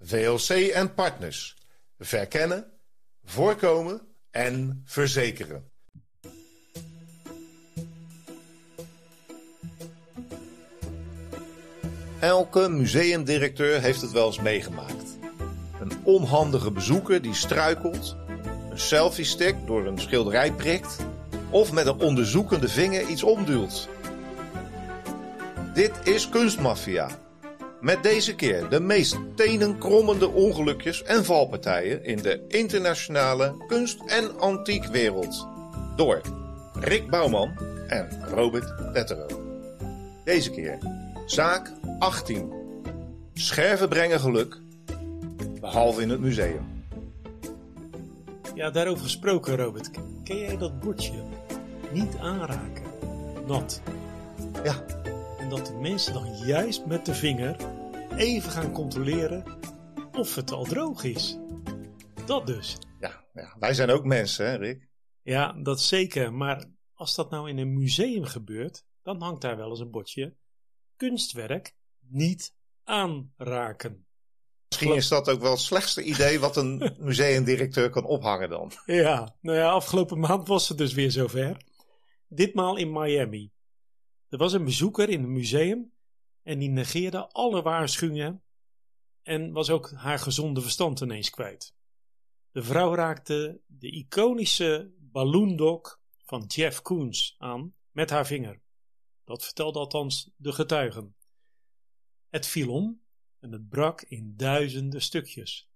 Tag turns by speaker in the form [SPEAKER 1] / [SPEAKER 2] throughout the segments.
[SPEAKER 1] VLC en partners. Verkennen, voorkomen en verzekeren. Elke museumdirecteur heeft het wel eens meegemaakt. Een onhandige bezoeker die struikelt, een selfie-stick door een schilderij prikt of met een onderzoekende vinger iets omduwt. Dit is Kunstmafia. Met deze keer de meest tenenkrommende ongelukjes en valpartijen in de internationale kunst- en antiekwereld. Door Rick Bouwman en Robert Lettero. Deze keer zaak 18. Scherven brengen geluk, behalve in het museum.
[SPEAKER 2] Ja, daarover gesproken, Robert. Ken jij dat bordje? Niet aanraken. Nat.
[SPEAKER 1] Ja,
[SPEAKER 2] En dat de mensen dan juist met de vinger even gaan controleren of het al droog is. Dat dus.
[SPEAKER 1] ja, ja, wij zijn ook mensen, hè Rick?
[SPEAKER 2] Ja, dat zeker. Maar als dat nou in een museum gebeurt, dan hangt daar wel eens een bordje kunstwerk niet aanraken.
[SPEAKER 1] Misschien is dat ook wel het slechtste idee wat een museumdirecteur kan ophangen dan.
[SPEAKER 2] Ja, nou ja, afgelopen maand was het dus weer zover. Ditmaal in Miami. Er was een bezoeker in een museum en die negeerde alle waarschuwingen en was ook haar gezonde verstand ineens kwijt. De vrouw raakte de iconische balloondok van Jeff Koons aan met haar vinger. Dat vertelde althans de getuigen. Het viel om en het brak in duizenden stukjes.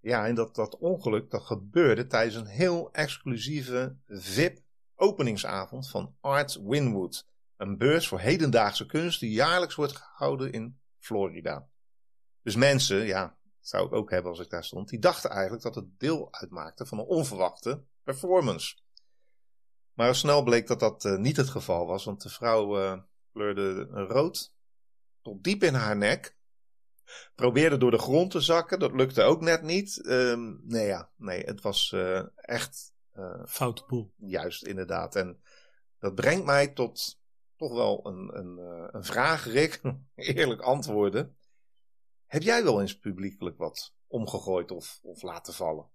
[SPEAKER 1] Ja, en dat, dat ongeluk dat gebeurde tijdens een heel exclusieve VIP-openingsavond van Art Winwood. Een beurs voor hedendaagse kunst die jaarlijks wordt gehouden in Florida. Dus mensen, ja, dat zou ik ook hebben als ik daar stond, die dachten eigenlijk dat het deel uitmaakte van een onverwachte performance. Maar al snel bleek dat dat eh, niet het geval was, want de vrouw eh, kleurde rood tot diep in haar nek. Probeerde door de grond te zakken, dat lukte ook net niet. Ehm, nee, ja, nee, het was eh, echt eh,
[SPEAKER 2] Foute boel.
[SPEAKER 1] juist inderdaad. En dat brengt mij tot toch wel een, een, eh, een vraag, Rick. Eerlijk antwoorden. Heb jij wel eens publiekelijk wat omgegooid of, of laten vallen?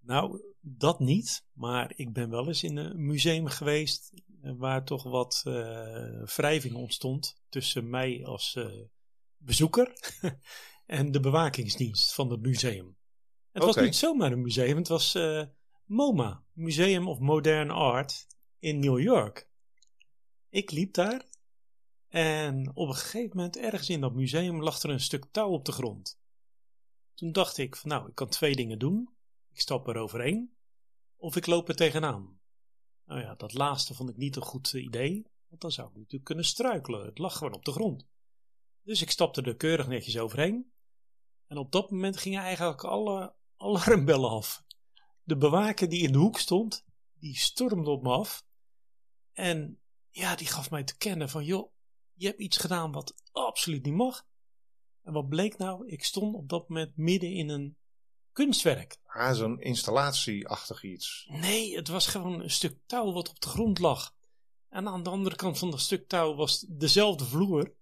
[SPEAKER 2] Nou, dat niet. Maar ik ben wel eens in een museum geweest eh, waar toch wat eh, wrijving ontstond tussen mij als bezoeker en de bewakingsdienst van het museum. Het was niet zomaar een museum, het was MoMA, Museum of Modern Art in New York. Ik liep daar en op een gegeven moment ergens in dat museum lag er een stuk touw op de grond. Toen dacht ik van nou, ik kan twee dingen doen. Ik stap er overheen of ik loop er tegenaan. Nou ja, dat laatste vond ik niet een goed idee, want dan zou ik natuurlijk kunnen struikelen. Het lag gewoon op de grond. Dus ik stapte er keurig netjes overheen. En op dat moment gingen eigenlijk alle alarmbellen af. De bewaker die in de hoek stond, die stormde op me af. En ja, die gaf mij te kennen van, joh, je hebt iets gedaan wat absoluut niet mag. En wat bleek nou? Ik stond op dat moment midden in een kunstwerk.
[SPEAKER 1] Ah, zo'n installatieachtig iets.
[SPEAKER 2] Nee, het was gewoon een stuk touw wat op de grond lag. En aan de andere kant van dat stuk touw was dezelfde vloer.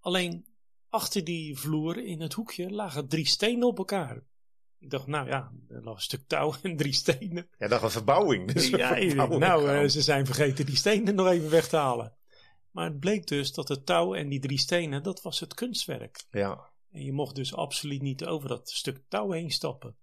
[SPEAKER 2] Alleen achter die vloer in het hoekje lagen drie stenen op elkaar. Ik dacht, nou ja, er lag een stuk touw en drie stenen.
[SPEAKER 1] Ja, dat een verbouwing. Dus
[SPEAKER 2] ja,
[SPEAKER 1] verbouwing
[SPEAKER 2] nou, eh,
[SPEAKER 1] gaan.
[SPEAKER 2] ze zijn vergeten die stenen nog even weg te halen. Maar het bleek dus dat het touw en die drie stenen, dat was het kunstwerk.
[SPEAKER 1] ja.
[SPEAKER 2] En je mocht dus absoluut niet over dat stuk touw heen stappen.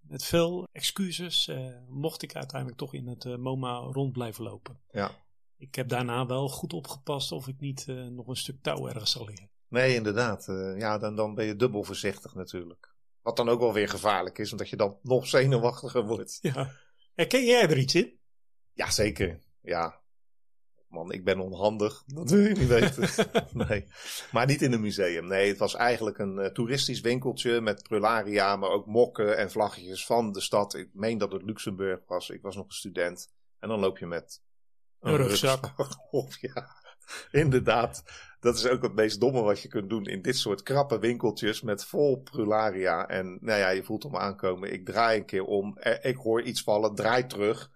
[SPEAKER 2] Met veel excuses eh, mocht ik uiteindelijk toch in het eh, MoMA rond blijven lopen.
[SPEAKER 1] ja.
[SPEAKER 2] Ik heb daarna wel goed opgepast of ik niet eh, nog een stuk touw ergens zal liggen.
[SPEAKER 1] Nee, inderdaad. Ja, dan, dan ben je dubbel voorzichtig natuurlijk. Wat dan ook wel weer gevaarlijk is, omdat je dan nog zenuwachtiger wordt.
[SPEAKER 2] Ja. Herken jij er iets in?
[SPEAKER 1] Ja, zeker. Ja. man, ik ben onhandig. Dat wil je niet weten. nee. Maar niet in een museum. Nee, het was eigenlijk een uh, toeristisch winkeltje met prularia, maar ook mokken en vlaggetjes van de stad. Ik meen dat het Luxemburg was. Ik was nog een student. En dan loop je met
[SPEAKER 2] een, een rugzak.
[SPEAKER 1] op. Ja, inderdaad. Dat is ook het meest domme wat je kunt doen in dit soort krappe winkeltjes met vol prularia. En nou ja, je voelt hem aankomen. Ik draai een keer om. Ik hoor iets vallen, draai terug.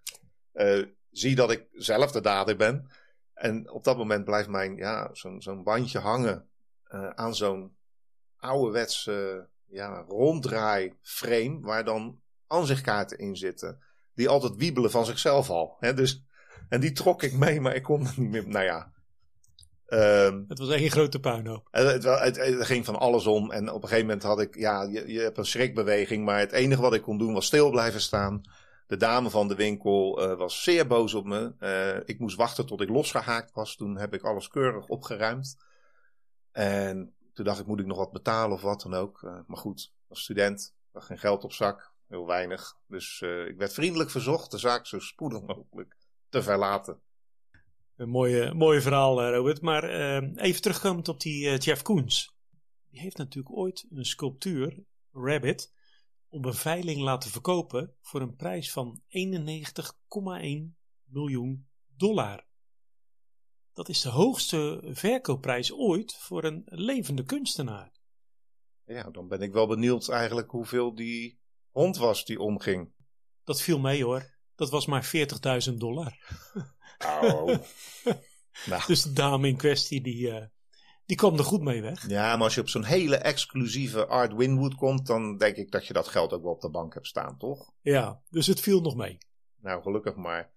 [SPEAKER 1] Uh, zie dat ik zelf de dader ben. En op dat moment blijft mijn, ja, zo'n bandje hangen uh, aan zo'n ouderwetse ja, ronddraai frame waar dan aanzichtkaarten in zitten. Die altijd wiebelen van zichzelf al. Hè? Dus, en die trok ik mee, maar ik kon het niet meer. Nou ja.
[SPEAKER 2] Um, het was één grote puinhoop.
[SPEAKER 1] Het, het, het, ging van alles om. En op een gegeven moment had ik, ja, je, je hebt een schrikbeweging. Maar het enige wat ik kon doen was stil blijven staan. De dame van de winkel uh, was zeer boos op me. Uh, ik moest wachten tot ik losgehaakt was. Toen heb ik alles keurig opgeruimd. En toen dacht ik, moet ik nog wat betalen of wat dan ook. Uh, maar goed, als student, geen geld op zak. Heel weinig. Dus ik werd vriendelijk verzocht de zaak zo spoedig mogelijk te verlaten.
[SPEAKER 2] Een mooie, mooie verhaal, Robert. Maar even terugkomend op die Jeff Koens. Die heeft natuurlijk ooit een sculptuur, Rabbit, op een veiling laten verkopen voor een prijs van 91,1 miljoen dollar. Dat is de hoogste verkoopprijs ooit voor een levende kunstenaar.
[SPEAKER 1] Ja, dan ben ik wel benieuwd eigenlijk hoeveel die hond was die omging.
[SPEAKER 2] Dat viel mee hoor. Dat was maar 40.000 dollar.
[SPEAKER 1] Oh.
[SPEAKER 2] nou. Dus de dame in kwestie die, uh, die kwam er goed mee weg.
[SPEAKER 1] Ja, maar als je op zo'n hele exclusieve Art Winwood komt, dan denk ik dat je dat geld ook wel op de bank hebt staan, toch?
[SPEAKER 2] Ja, dus het viel nog mee.
[SPEAKER 1] Nou, gelukkig maar.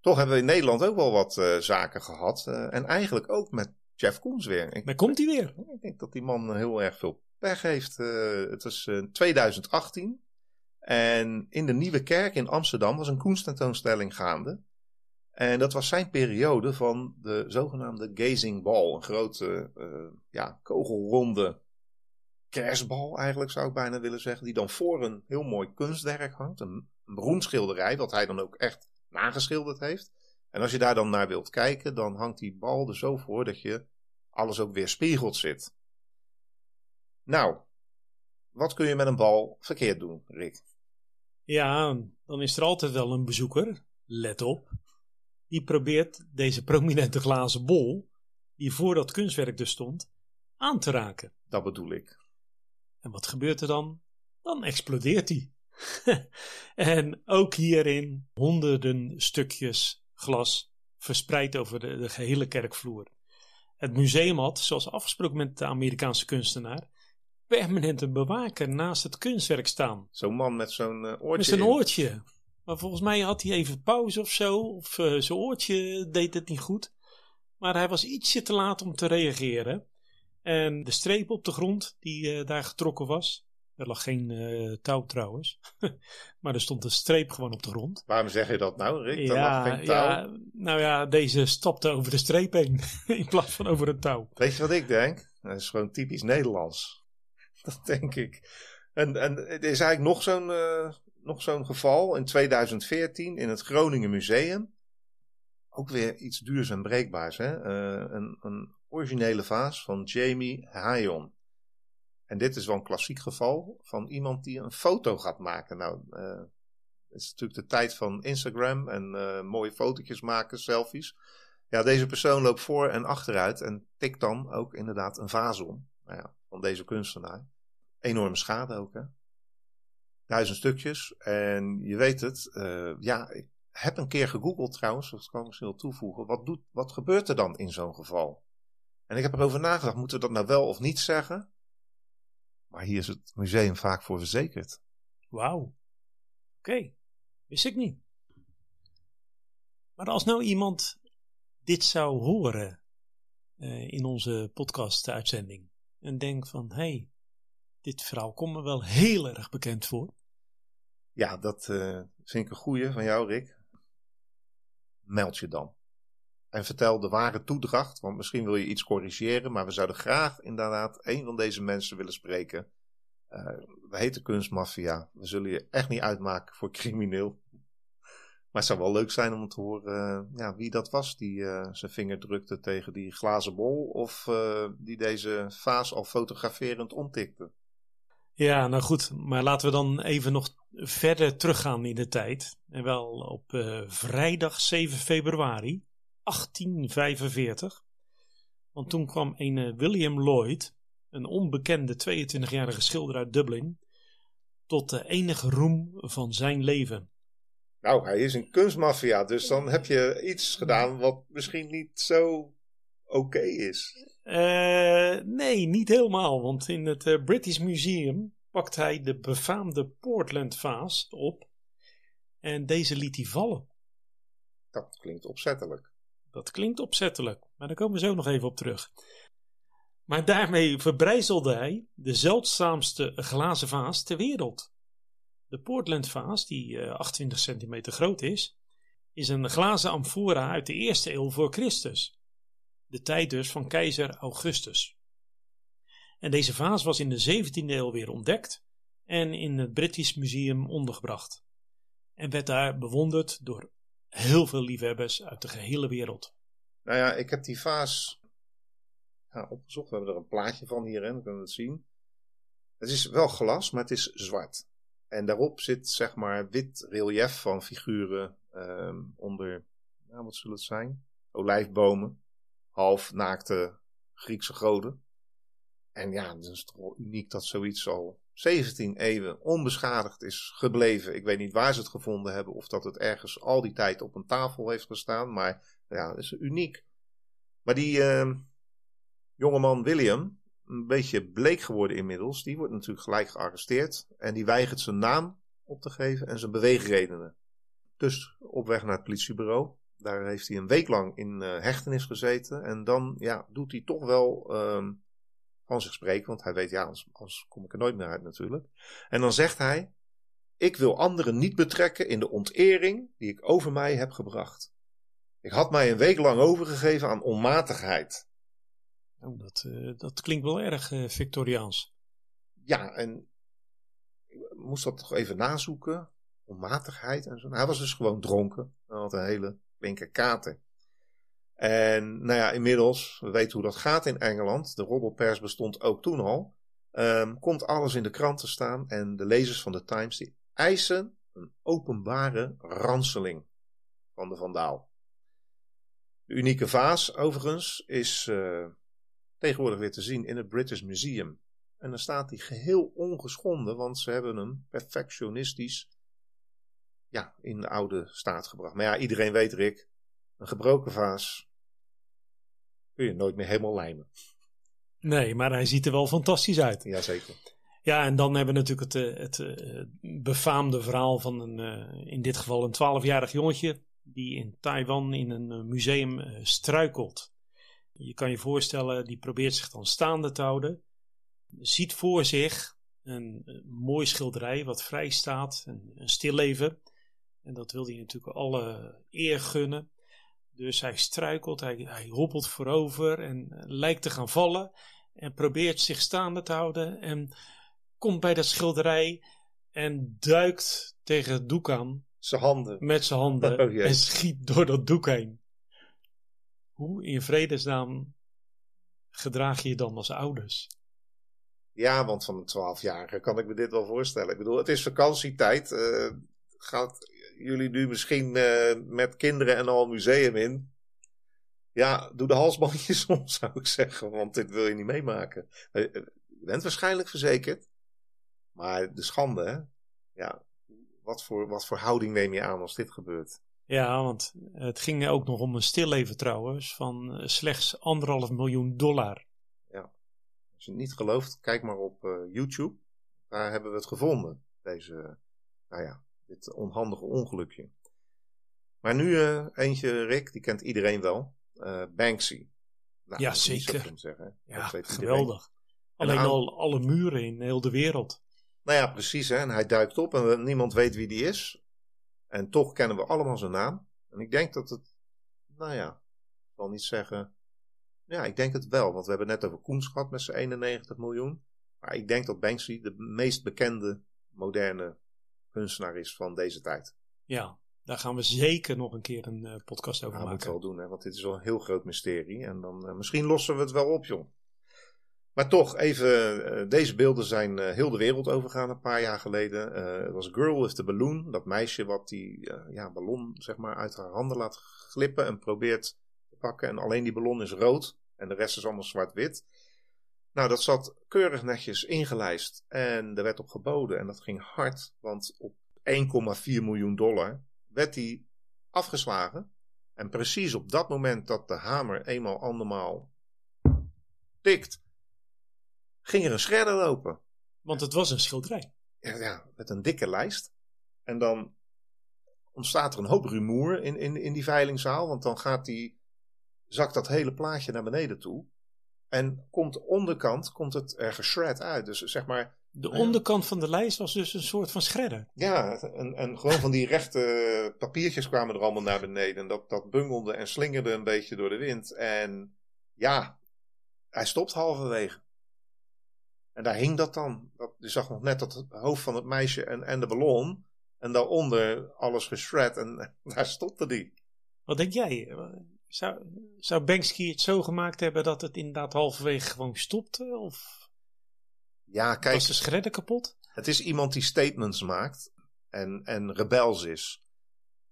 [SPEAKER 1] Toch hebben we in Nederland ook wel wat uh, zaken gehad. Uh, en eigenlijk ook met Jeff Koons weer.
[SPEAKER 2] Ik, maar komt hij weer?
[SPEAKER 1] Ik denk dat die man heel erg veel pech heeft. Uh, het was 2018. En in de Nieuwe Kerk in Amsterdam was een Koens tentoonstelling gaande. En dat was zijn periode van de zogenaamde gazing ball. Een grote, uh, ja, kogelronde kerstbal eigenlijk zou ik bijna willen zeggen. Die dan voor een heel mooi kunstwerk hangt. Een, een beroemd wat hij dan ook echt nageschilderd heeft. En als je daar dan naar wilt kijken, dan hangt die bal er zo voor dat je alles ook weer spiegeld zit. Nou, wat kun je met een bal verkeerd doen, Rick?
[SPEAKER 2] Ja, dan is er altijd wel een bezoeker, let op, die probeert deze prominente glazen bol, die voor dat kunstwerk dus stond, aan te raken.
[SPEAKER 1] Dat bedoel ik.
[SPEAKER 2] En wat gebeurt er dan? Dan explodeert hij. en ook hierin honderden stukjes glas verspreid over de, de gehele kerkvloer. Het museum had, zoals afgesproken met de Amerikaanse kunstenaar, permanent een bewaker naast het kunstwerk staan.
[SPEAKER 1] Zo'n man met zo'n uh, oortje.
[SPEAKER 2] Met zijn oortje. Maar volgens mij had hij even pauze of zo. Of uh, zijn oortje deed het niet goed. Maar hij was ietsje te laat om te reageren. En de streep op de grond die uh, daar getrokken was. Er lag geen touw trouwens. maar er stond een streep gewoon op de grond.
[SPEAKER 1] Waarom zeg je dat nou, Rick? Ja, lag geen touw.
[SPEAKER 2] Ja, nou ja, deze stapte over de streep heen. in plaats van over een touw.
[SPEAKER 1] Weet je wat ik denk? Dat is gewoon typisch Nederlands. Dat denk ik. En, en er is eigenlijk nog zo'n nog zo'n geval in 2014 in het Groningen Museum. Ook weer iets duurs en breekbaars. Hè? Uh, een, een, originele vaas van Jamie Hayon. En dit is wel een klassiek geval van iemand die een foto gaat maken. Nou, uh, het is natuurlijk de tijd van Instagram en mooie fotootjes maken, selfies. Ja, deze persoon loopt voor en achteruit en tikt dan ook inderdaad een vaas om. Nou ja, van deze kunstenaar. Enorme schade ook, hè? duizend stukjes. En je weet het, uh, ja, ik heb een keer gegoogeld trouwens, dat kan ik misschien wel toevoegen. Wat, doet, wat gebeurt er dan in zo'n geval? En ik heb erover nagedacht, moeten we dat nou wel of niet zeggen? Maar hier is het museum vaak voor verzekerd.
[SPEAKER 2] Wauw. Oké, okay. wist ik niet. Maar als nou iemand dit zou horen uh, in onze podcast-uitzending en denkt van, hé, hey, dit verhaal komt me wel heel erg bekend voor.
[SPEAKER 1] Ja, dat uh, vind ik een goeie van jou, Rick. Meld je dan. En vertel de ware toedracht, want misschien wil je iets corrigeren, maar we zouden graag inderdaad een van deze mensen willen spreken. Uh, we heten Kunstmafia. We zullen je echt niet uitmaken voor crimineel. Maar het zou wel leuk zijn om te horen uh, ja, wie dat was die uh, zijn vinger drukte tegen die glazen bol. Of uh, die deze vaas al fotograferend omtikte.
[SPEAKER 2] Ja, nou goed. Maar laten we dan even nog verder teruggaan in de tijd. En wel op vrijdag 7 februari 1845. Want toen kwam een William Lloyd, een onbekende 22-jarige schilder uit Dublin, tot de enige roem van zijn leven.
[SPEAKER 1] Nou, hij is een kunstmafia, dus dan heb je iets gedaan wat misschien niet zo oké is.
[SPEAKER 2] Uh, nee, niet helemaal, want in het uh, British Museum pakt hij de befaamde Portland vaas op en deze liet hij vallen.
[SPEAKER 1] Dat klinkt opzettelijk.
[SPEAKER 2] Dat klinkt opzettelijk, maar daar komen we zo nog even op terug. Maar daarmee verbrijzelde hij de zeldzaamste glazen vaas ter wereld. De Portland vaas, die 28 eh, centimeter groot is, is een glazen amfora uit de eerste eeuw voor Christus. De tijd dus van keizer Augustus. En deze vaas was in de 17e eeuw weer ontdekt en in het British Museum ondergebracht. En werd daar bewonderd door heel veel liefhebbers uit de gehele wereld.
[SPEAKER 1] Nou ja, ik heb die vaas ja, opgezocht. We hebben er een plaatje van hier en dan kunnen we het zien. Het is wel glas, maar het is zwart. En daarop zit zeg maar wit relief van figuren um, onder, nou, wat zullen het zijn? Olijfbomen, half naakte Griekse goden. En ja, het is toch wel uniek dat zoiets al 17 eeuwen onbeschadigd is gebleven. Ik weet niet waar ze het gevonden hebben of dat het ergens al die tijd op een tafel heeft gestaan, maar ja, dat is uniek. Maar die uh, jongeman William, een beetje bleek geworden inmiddels. Die wordt natuurlijk gelijk gearresteerd. En die weigert zijn naam op te geven en zijn beweegredenen. Dus op weg naar het politiebureau. Daar heeft hij een week lang in uh, hechtenis gezeten. En dan ja, doet hij toch wel um, van zich spreken. Want hij weet, ja, anders, anders kom ik er nooit meer uit natuurlijk. En dan zegt hij: Ik wil anderen niet betrekken in de ontering die ik over mij heb gebracht. Ik had mij een week lang overgegeven aan onmatigheid.
[SPEAKER 2] Oh, dat, uh, dat klinkt wel erg uh, Victoriaans.
[SPEAKER 1] Ja, en ik moest dat toch even nazoeken. Onmatigheid en zo. Hij was dus gewoon dronken. Hij had een hele flinke kater. En nou ja, inmiddels, we weten hoe dat gaat in Engeland. De roddelpers bestond ook toen al. Um, komt alles in de krant te staan. En de lezers van de Times die eisen een openbare ranseling van de vandaal. De unieke vaas, overigens, is uh, tegenwoordig weer te zien in het British Museum. En dan staat hij geheel ongeschonden, want ze hebben hem perfectionistisch ja, in de oude staat gebracht. Maar ja, iedereen weet, Rick, een gebroken vaas kun je nooit meer helemaal lijmen.
[SPEAKER 2] Nee, maar hij ziet er wel fantastisch uit.
[SPEAKER 1] Jazeker.
[SPEAKER 2] Ja, en dan hebben we natuurlijk het, eh, het, het eh, befaamde verhaal van een, eh, in dit geval een 12-jarig jongetje, die in Taiwan in een museum struikelt. Je kan je voorstellen, die probeert zich dan staande te houden. Ziet voor zich een, mooi schilderij wat vrij staat, een, een stilleven. En dat wil hij natuurlijk alle eer gunnen. Dus hij struikelt, hij, hij hobbelt voorover en lijkt te gaan vallen. En probeert zich staande te houden. En komt bij dat schilderij en duikt tegen het doek aan.
[SPEAKER 1] Zijn handen.
[SPEAKER 2] Met zijn handen. Oh, en schiet door dat doek heen. Hoe in vredesnaam gedraag je je dan als ouders?
[SPEAKER 1] Ja, want van een twaalfjarige kan ik me dit wel voorstellen. Ik bedoel, het is vakantietijd. Uh, gaat jullie nu misschien uh, met kinderen en al een museum in? Ja, doe de halsbandjes om, zou ik zeggen. Want dit wil je niet meemaken. Eh, je bent waarschijnlijk verzekerd. Maar de schande, hè? Ja, wat voor, wat voor houding neem je aan als dit gebeurt?
[SPEAKER 2] Ja, want het ging ook nog om een stilleven trouwens van eh, slechts anderhalf miljoen dollar.
[SPEAKER 1] Ja, als je het niet gelooft, kijk maar op uh, YouTube. Daar hebben we het gevonden, deze, nou ja, dit onhandige ongelukje. Maar nu uh, eentje, Rick, die kent iedereen wel. Uh, Banksy.
[SPEAKER 2] Nou, ja, zeker. Zeggen, ja, geweldig. Alleen al alle muren in heel de wereld.
[SPEAKER 1] Nou ja, precies. Hè? En hij duikt op en niemand weet wie die is. En toch kennen we allemaal zijn naam. En ik denk dat het, nou ja, ik zal niet zeggen. Ja, ik denk het wel, want we hebben net over Koens gehad met zijn 91 miljoen. Maar ik denk dat Banksy de meest bekende moderne kunstenaar is van deze tijd.
[SPEAKER 2] Ja, Daar gaan we zeker nog een keer een uh, podcast over maken.
[SPEAKER 1] Dat moeten we wel doen, hè, want dit is wel een heel groot mysterie. En dan uh, misschien lossen we het wel op, joh. Maar toch, even, uh, deze beelden zijn heel de wereld overgegaan een paar jaar geleden. Het was Girl with the Balloon, dat meisje wat die ja, ballon zeg maar, uit haar handen laat glippen en probeert te pakken. En alleen die ballon is rood en de rest is allemaal zwart-wit. Nou, dat zat keurig netjes ingelijst en er werd op geboden en dat ging hard, want op 1,4 miljoen dollar werd die afgeslagen. En precies op dat moment dat de hamer eenmaal andermaal tikt, ging er een shredder lopen.
[SPEAKER 2] Want het was een schilderij.
[SPEAKER 1] Ja, ja, met een dikke lijst. En dan ontstaat er een hoop rumoer in, in, in die veilingzaal, want dan gaat die, zakt dat hele plaatje naar beneden toe. En komt de onderkant komt het er geschred uit. Dus zeg maar.
[SPEAKER 2] De onderkant van de lijst was dus een soort van shredder.
[SPEAKER 1] Ja, en, en gewoon van die rechte papiertjes kwamen er allemaal naar beneden. En dat, dat bungelde en slingerde een beetje door de wind. En ja, hij stopt halverwege. En daar hing dat dan. Je zag nog net het hoofd van het meisje en, en de ballon. En daaronder alles geschred. En daar stopte die.
[SPEAKER 2] Wat denk jij? Zou, zou Banksy het zo gemaakt hebben dat het inderdaad halverwege gewoon stopte? Of
[SPEAKER 1] ja, kijk,
[SPEAKER 2] was de schredder kapot?
[SPEAKER 1] Het is iemand die statements maakt en, en rebels is.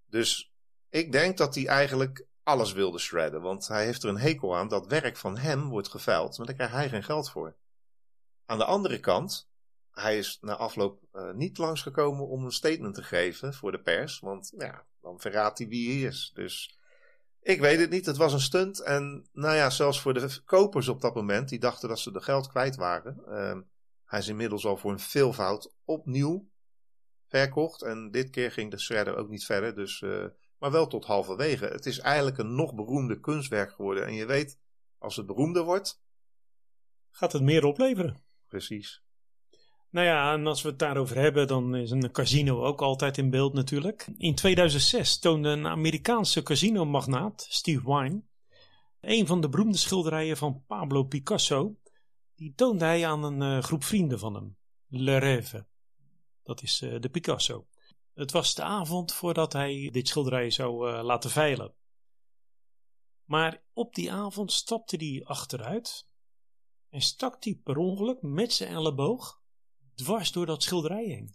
[SPEAKER 1] Dus ik denk dat hij eigenlijk alles wilde shredden. Want hij heeft er een hekel aan dat werk van hem wordt geveild. Maar daar krijgt hij geen geld voor. Aan de andere kant, hij is na afloop uh, niet langsgekomen om een statement te geven voor de pers. Want ja, dan verraadt hij wie hij is. Dus ik weet het niet. Het was een stunt. En nou ja, zelfs voor de kopers op dat moment, die dachten dat ze de geld kwijt waren. Uh, hij is inmiddels al voor een veelvoud opnieuw verkocht. En dit keer ging de shredder ook niet verder. Dus, uh, maar wel tot halverwege. Het is eigenlijk een nog beroemde kunstwerk geworden. En je weet, als het beroemder wordt.
[SPEAKER 2] Gaat het meer opleveren?
[SPEAKER 1] Precies.
[SPEAKER 2] Nou ja, en als we het daarover hebben, dan is een casino ook altijd in beeld natuurlijk. In 2006 toonde een Amerikaanse casinomagnaat, Steve Wine, een van de beroemde schilderijen van Pablo Picasso. Die toonde hij aan een uh, groep vrienden van hem, Le Rêve. Dat is uh, de Picasso. Het was de avond voordat hij dit schilderij zou uh, laten veilen. Maar op die avond stapte hij achteruit en stak hij per ongeluk met zijn elleboog dwars door dat schilderij heen.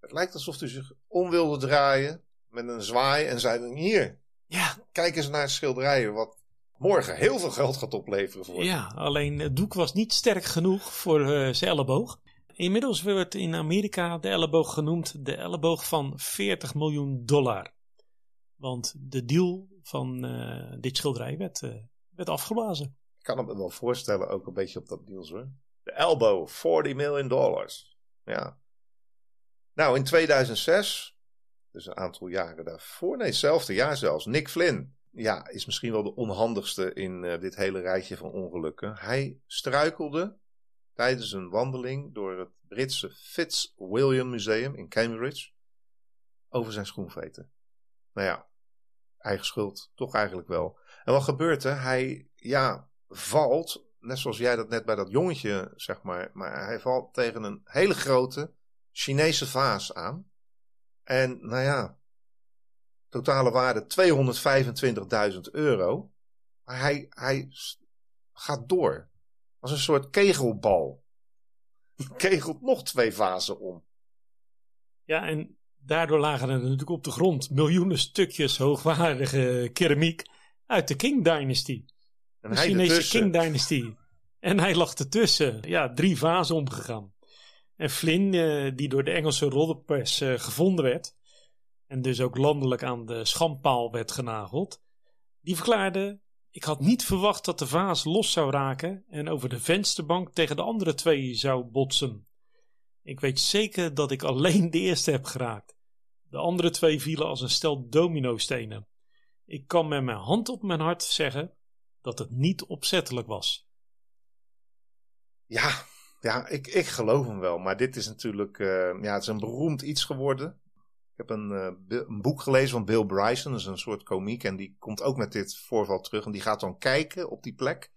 [SPEAKER 1] Het lijkt alsof hij zich om wilde draaien met een zwaai en zei: Hier,
[SPEAKER 2] ja.
[SPEAKER 1] kijk eens naar het schilderij, wat morgen heel veel geld gaat opleveren voor
[SPEAKER 2] Ja, alleen het doek was niet sterk genoeg voor uh, zijn elleboog. Inmiddels werd in Amerika de elleboog genoemd de elleboog van 40 miljoen dollar. Want de deal van uh, dit schilderij werd, uh, werd afgeblazen.
[SPEAKER 1] Kan het me wel voorstellen, ook een beetje op dat deals hoor. De elbow, 40 miljoen dollars. Ja. Nou, in 2006, dus een aantal jaren daarvoor, nee, hetzelfde jaar zelfs, Nick Flynn. Ja, is misschien wel de onhandigste in uh, dit hele rijtje van ongelukken. Hij struikelde tijdens een wandeling door het Britse Fitzwilliam Museum in Cambridge over zijn schoenveten. Nou ja, eigen schuld, toch eigenlijk wel. En wat gebeurt er? Hij, ja, valt net zoals jij dat net bij dat jongetje, zeg maar. Maar hij valt tegen een hele grote Chinese vaas aan. En nou ja, totale waarde 225.000 euro. Maar hij, hij gaat door. Als een soort kegelbal. Kegelt nog twee vazen om.
[SPEAKER 2] Ja, en daardoor lagen er natuurlijk op de grond miljoenen stukjes hoogwaardige keramiek uit de King Dynasty.
[SPEAKER 1] En
[SPEAKER 2] de
[SPEAKER 1] hij
[SPEAKER 2] Chinese. King Dynasty. En hij lag ertussen. Ja, drie vazen omgegaan. En Flynn, eh, die door de Engelse roddelpers eh, gevonden werd. En dus ook landelijk aan de schandpaal werd genageld. Die verklaarde: Ik had niet verwacht dat de vaas los zou raken. En over de vensterbank tegen de andere twee zou botsen. Ik weet zeker dat ik alleen de eerste heb geraakt. De andere twee vielen als een stel dominostenen. Ik kan met mijn hand op mijn hart zeggen dat het niet opzettelijk was.
[SPEAKER 1] Ja, ja ik, ik geloof hem wel. Maar dit is natuurlijk, uh, ja, het is een beroemd iets geworden. Ik heb een, uh, een, boek gelezen van Bill Bryson, dat is een soort komiek. En die komt ook met dit voorval terug. En die gaat dan kijken op die plek.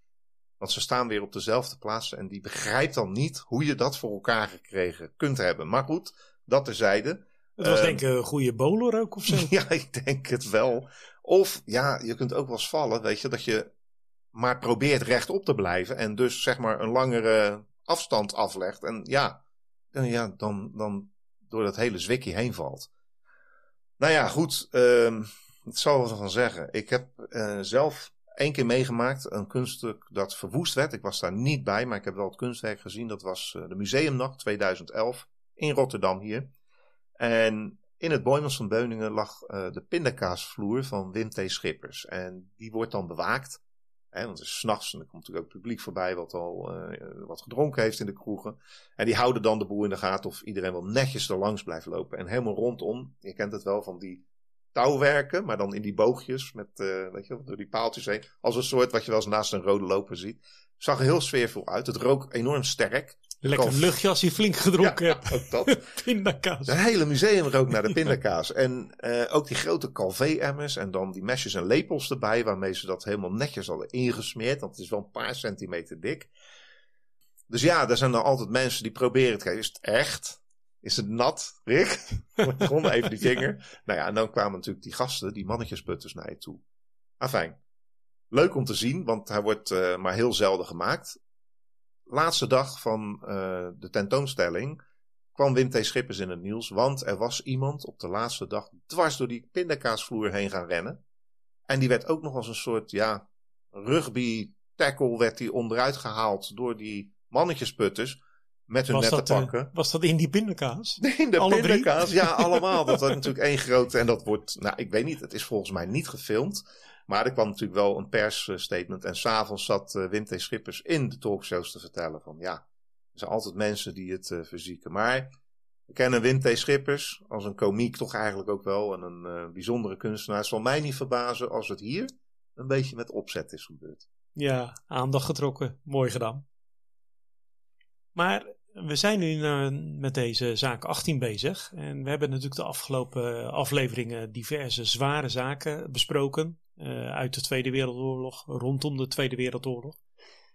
[SPEAKER 1] Want ze staan weer op dezelfde plaats. En die begrijpt dan niet hoe je dat voor elkaar gekregen kunt hebben. Maar goed, dat terzijde.
[SPEAKER 2] Het was
[SPEAKER 1] Ehm,
[SPEAKER 2] denk ik een goede bowler ook of zo.
[SPEAKER 1] Ja, ik denk het wel. Of ja, je kunt ook wel eens vallen, weet je, dat je maar probeert rechtop te blijven en dus zeg maar een langere afstand aflegt. En ja, dan, ja, dan, dan door dat hele zwikkie heen valt. Nou ja, goed, ehm het zal wat van zeggen. Ik heb eh, zelf één keer meegemaakt een kunststuk dat verwoest werd. Ik was daar niet bij, maar ik heb wel het kunstwerk gezien. Dat was eh, de Museumnacht 2011 in Rotterdam hier. En in het Boymans van Beuningen lag eh, de pindakaasvloer van Wim T. Schippers. En die wordt dan bewaakt. Want is s'nachts en er komt natuurlijk ook publiek voorbij wat al eh, wat gedronken heeft in de kroegen. En die houden dan de boel in de gaten of iedereen wel netjes er langs blijft lopen. En helemaal rondom, je kent het wel van die touwwerken, maar dan in die boogjes met, eh, weet je, door die paaltjes heen. Als een soort wat je wel eens naast een rode loper ziet. Zag er heel sfeervol uit. Het rook enorm sterk.
[SPEAKER 2] Lekker
[SPEAKER 1] Kalf.
[SPEAKER 2] luchtje als je flink gedronken
[SPEAKER 1] Ja,
[SPEAKER 2] hebt.
[SPEAKER 1] ook dat.
[SPEAKER 2] Pindakaas.
[SPEAKER 1] Het hele museum rook naar de pindakaas. En eh, ook die grote Calvé-emmers en dan die mesjes en lepels erbij, waarmee ze dat helemaal netjes hadden ingesmeerd. Want het is wel een paar centimeter dik. Dus ja, er zijn dan altijd mensen die proberen te kijken. Is het echt? Is het nat, Rick? Rond even die vinger. Nou ja, en dan kwamen natuurlijk die gasten, die mannetjesputters naar je toe. Afijn. Leuk om te zien, want hij wordt eh, maar heel zelden gemaakt. Laatste dag van eh, de tentoonstelling kwam Wim T. Schippers in het nieuws. Want er was iemand op de laatste dag dwars door die pindakaasvloer heen gaan rennen. En die werd ook nog als een soort, ja, rugby tackle werd die onderuit gehaald door die mannetjesputters. Met hun
[SPEAKER 2] Was
[SPEAKER 1] nette
[SPEAKER 2] dat, eh,
[SPEAKER 1] pakken.
[SPEAKER 2] was dat in die pindakaas?
[SPEAKER 1] In de
[SPEAKER 2] alle drie?
[SPEAKER 1] pindakaas, ja, allemaal. Dat was natuurlijk één grote. En dat wordt, nou, ik weet niet, het is volgens mij niet gefilmd. Maar er kwam natuurlijk wel een persstatement. En s'avonds zat eh, Wim T. Schippers in de talkshows te vertellen van, ja, er zijn altijd mensen die het eh, verzieken. Maar we kennen Wim T. Schippers als een komiek toch eigenlijk ook wel. En een eh, bijzondere kunstenaar. Het zal mij niet verbazen als het hier een beetje met opzet is gebeurd.
[SPEAKER 2] Ja, aandacht getrokken. Mooi gedaan. Maar we zijn nu met deze zaak 18 bezig. En we hebben natuurlijk de afgelopen afleveringen diverse zware zaken besproken. Eh, uit de Tweede Wereldoorlog, rondom de Tweede Wereldoorlog.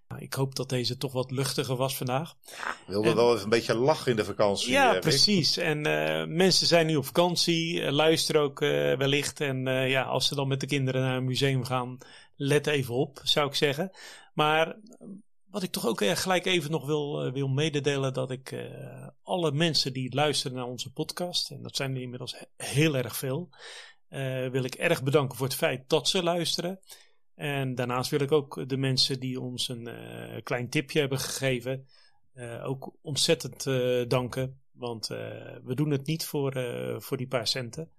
[SPEAKER 2] Nou, ik hoop dat deze toch wat luchtiger was vandaag.
[SPEAKER 1] We wilden
[SPEAKER 2] En-
[SPEAKER 1] wel even een beetje lachen in de vakantie.
[SPEAKER 2] Ja,
[SPEAKER 1] eh, Rick.
[SPEAKER 2] precies. En eh, mensen zijn nu op vakantie, luisteren ook wellicht. En ja, als ze dan met de kinderen naar een museum gaan, let even op, zou ik zeggen. Maar wat ik toch ook gelijk even nog wil, wil mededelen, dat ik alle mensen die luisteren naar onze podcast, en dat zijn er inmiddels he- heel erg veel, eh, wil ik erg bedanken voor het feit dat ze luisteren. En daarnaast wil ik ook de mensen die ons een eh, klein tipje hebben gegeven, eh, ook ontzettend danken. Want we doen het niet voor, voor die paar centen.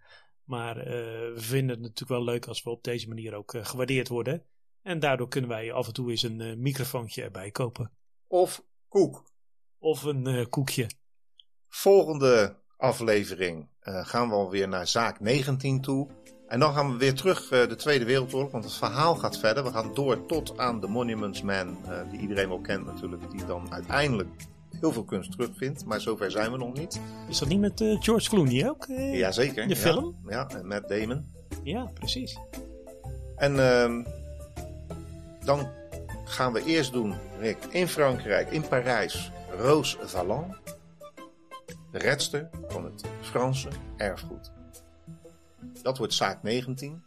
[SPEAKER 2] Maar we vinden het natuurlijk wel leuk als we op deze manier ook gewaardeerd worden. En daardoor kunnen wij af en toe eens een microfoontje erbij kopen.
[SPEAKER 1] Of koek.
[SPEAKER 2] Of een koekje.
[SPEAKER 1] Volgende aflevering eh, gaan we alweer naar zaak 19 toe. En dan gaan we weer terug eh, de Tweede Wereldoorlog, want het verhaal gaat verder. We gaan door tot aan de Monuments Man, eh, die iedereen wel kent natuurlijk, die dan uiteindelijk heel veel kunst terugvindt. Maar zover zijn we nog niet.
[SPEAKER 2] Is dat niet met eh, George Clooney ook? Eh,
[SPEAKER 1] Jazeker.
[SPEAKER 2] de
[SPEAKER 1] ja.
[SPEAKER 2] film?
[SPEAKER 1] Ja, en Matt Damon.
[SPEAKER 2] Ja, precies.
[SPEAKER 1] En ehm, dan gaan we eerst doen, Rick, in Frankrijk, in Parijs, Rose Valland. De redster van het Franse erfgoed. Dat wordt zaak 19.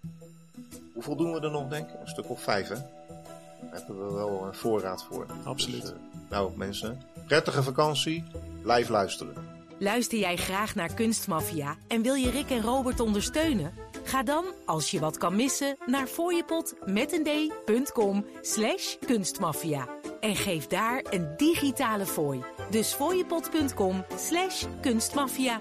[SPEAKER 1] Hoeveel doen we er nog, denk ik? Een stuk of vijf, hè? Daar hebben we wel een voorraad voor.
[SPEAKER 2] Absoluut.
[SPEAKER 1] Dus, eh, nou, mensen, prettige vakantie. Blijf luisteren.
[SPEAKER 3] Luister jij graag naar Kunstmafia en wil je Rick en Robert ondersteunen? Ga dan, als je wat kan missen, naar fooiepot met een d.com slash kunstmafia. En geef daar een digitale fooi. Dus fooiepot.com slash kunstmafia.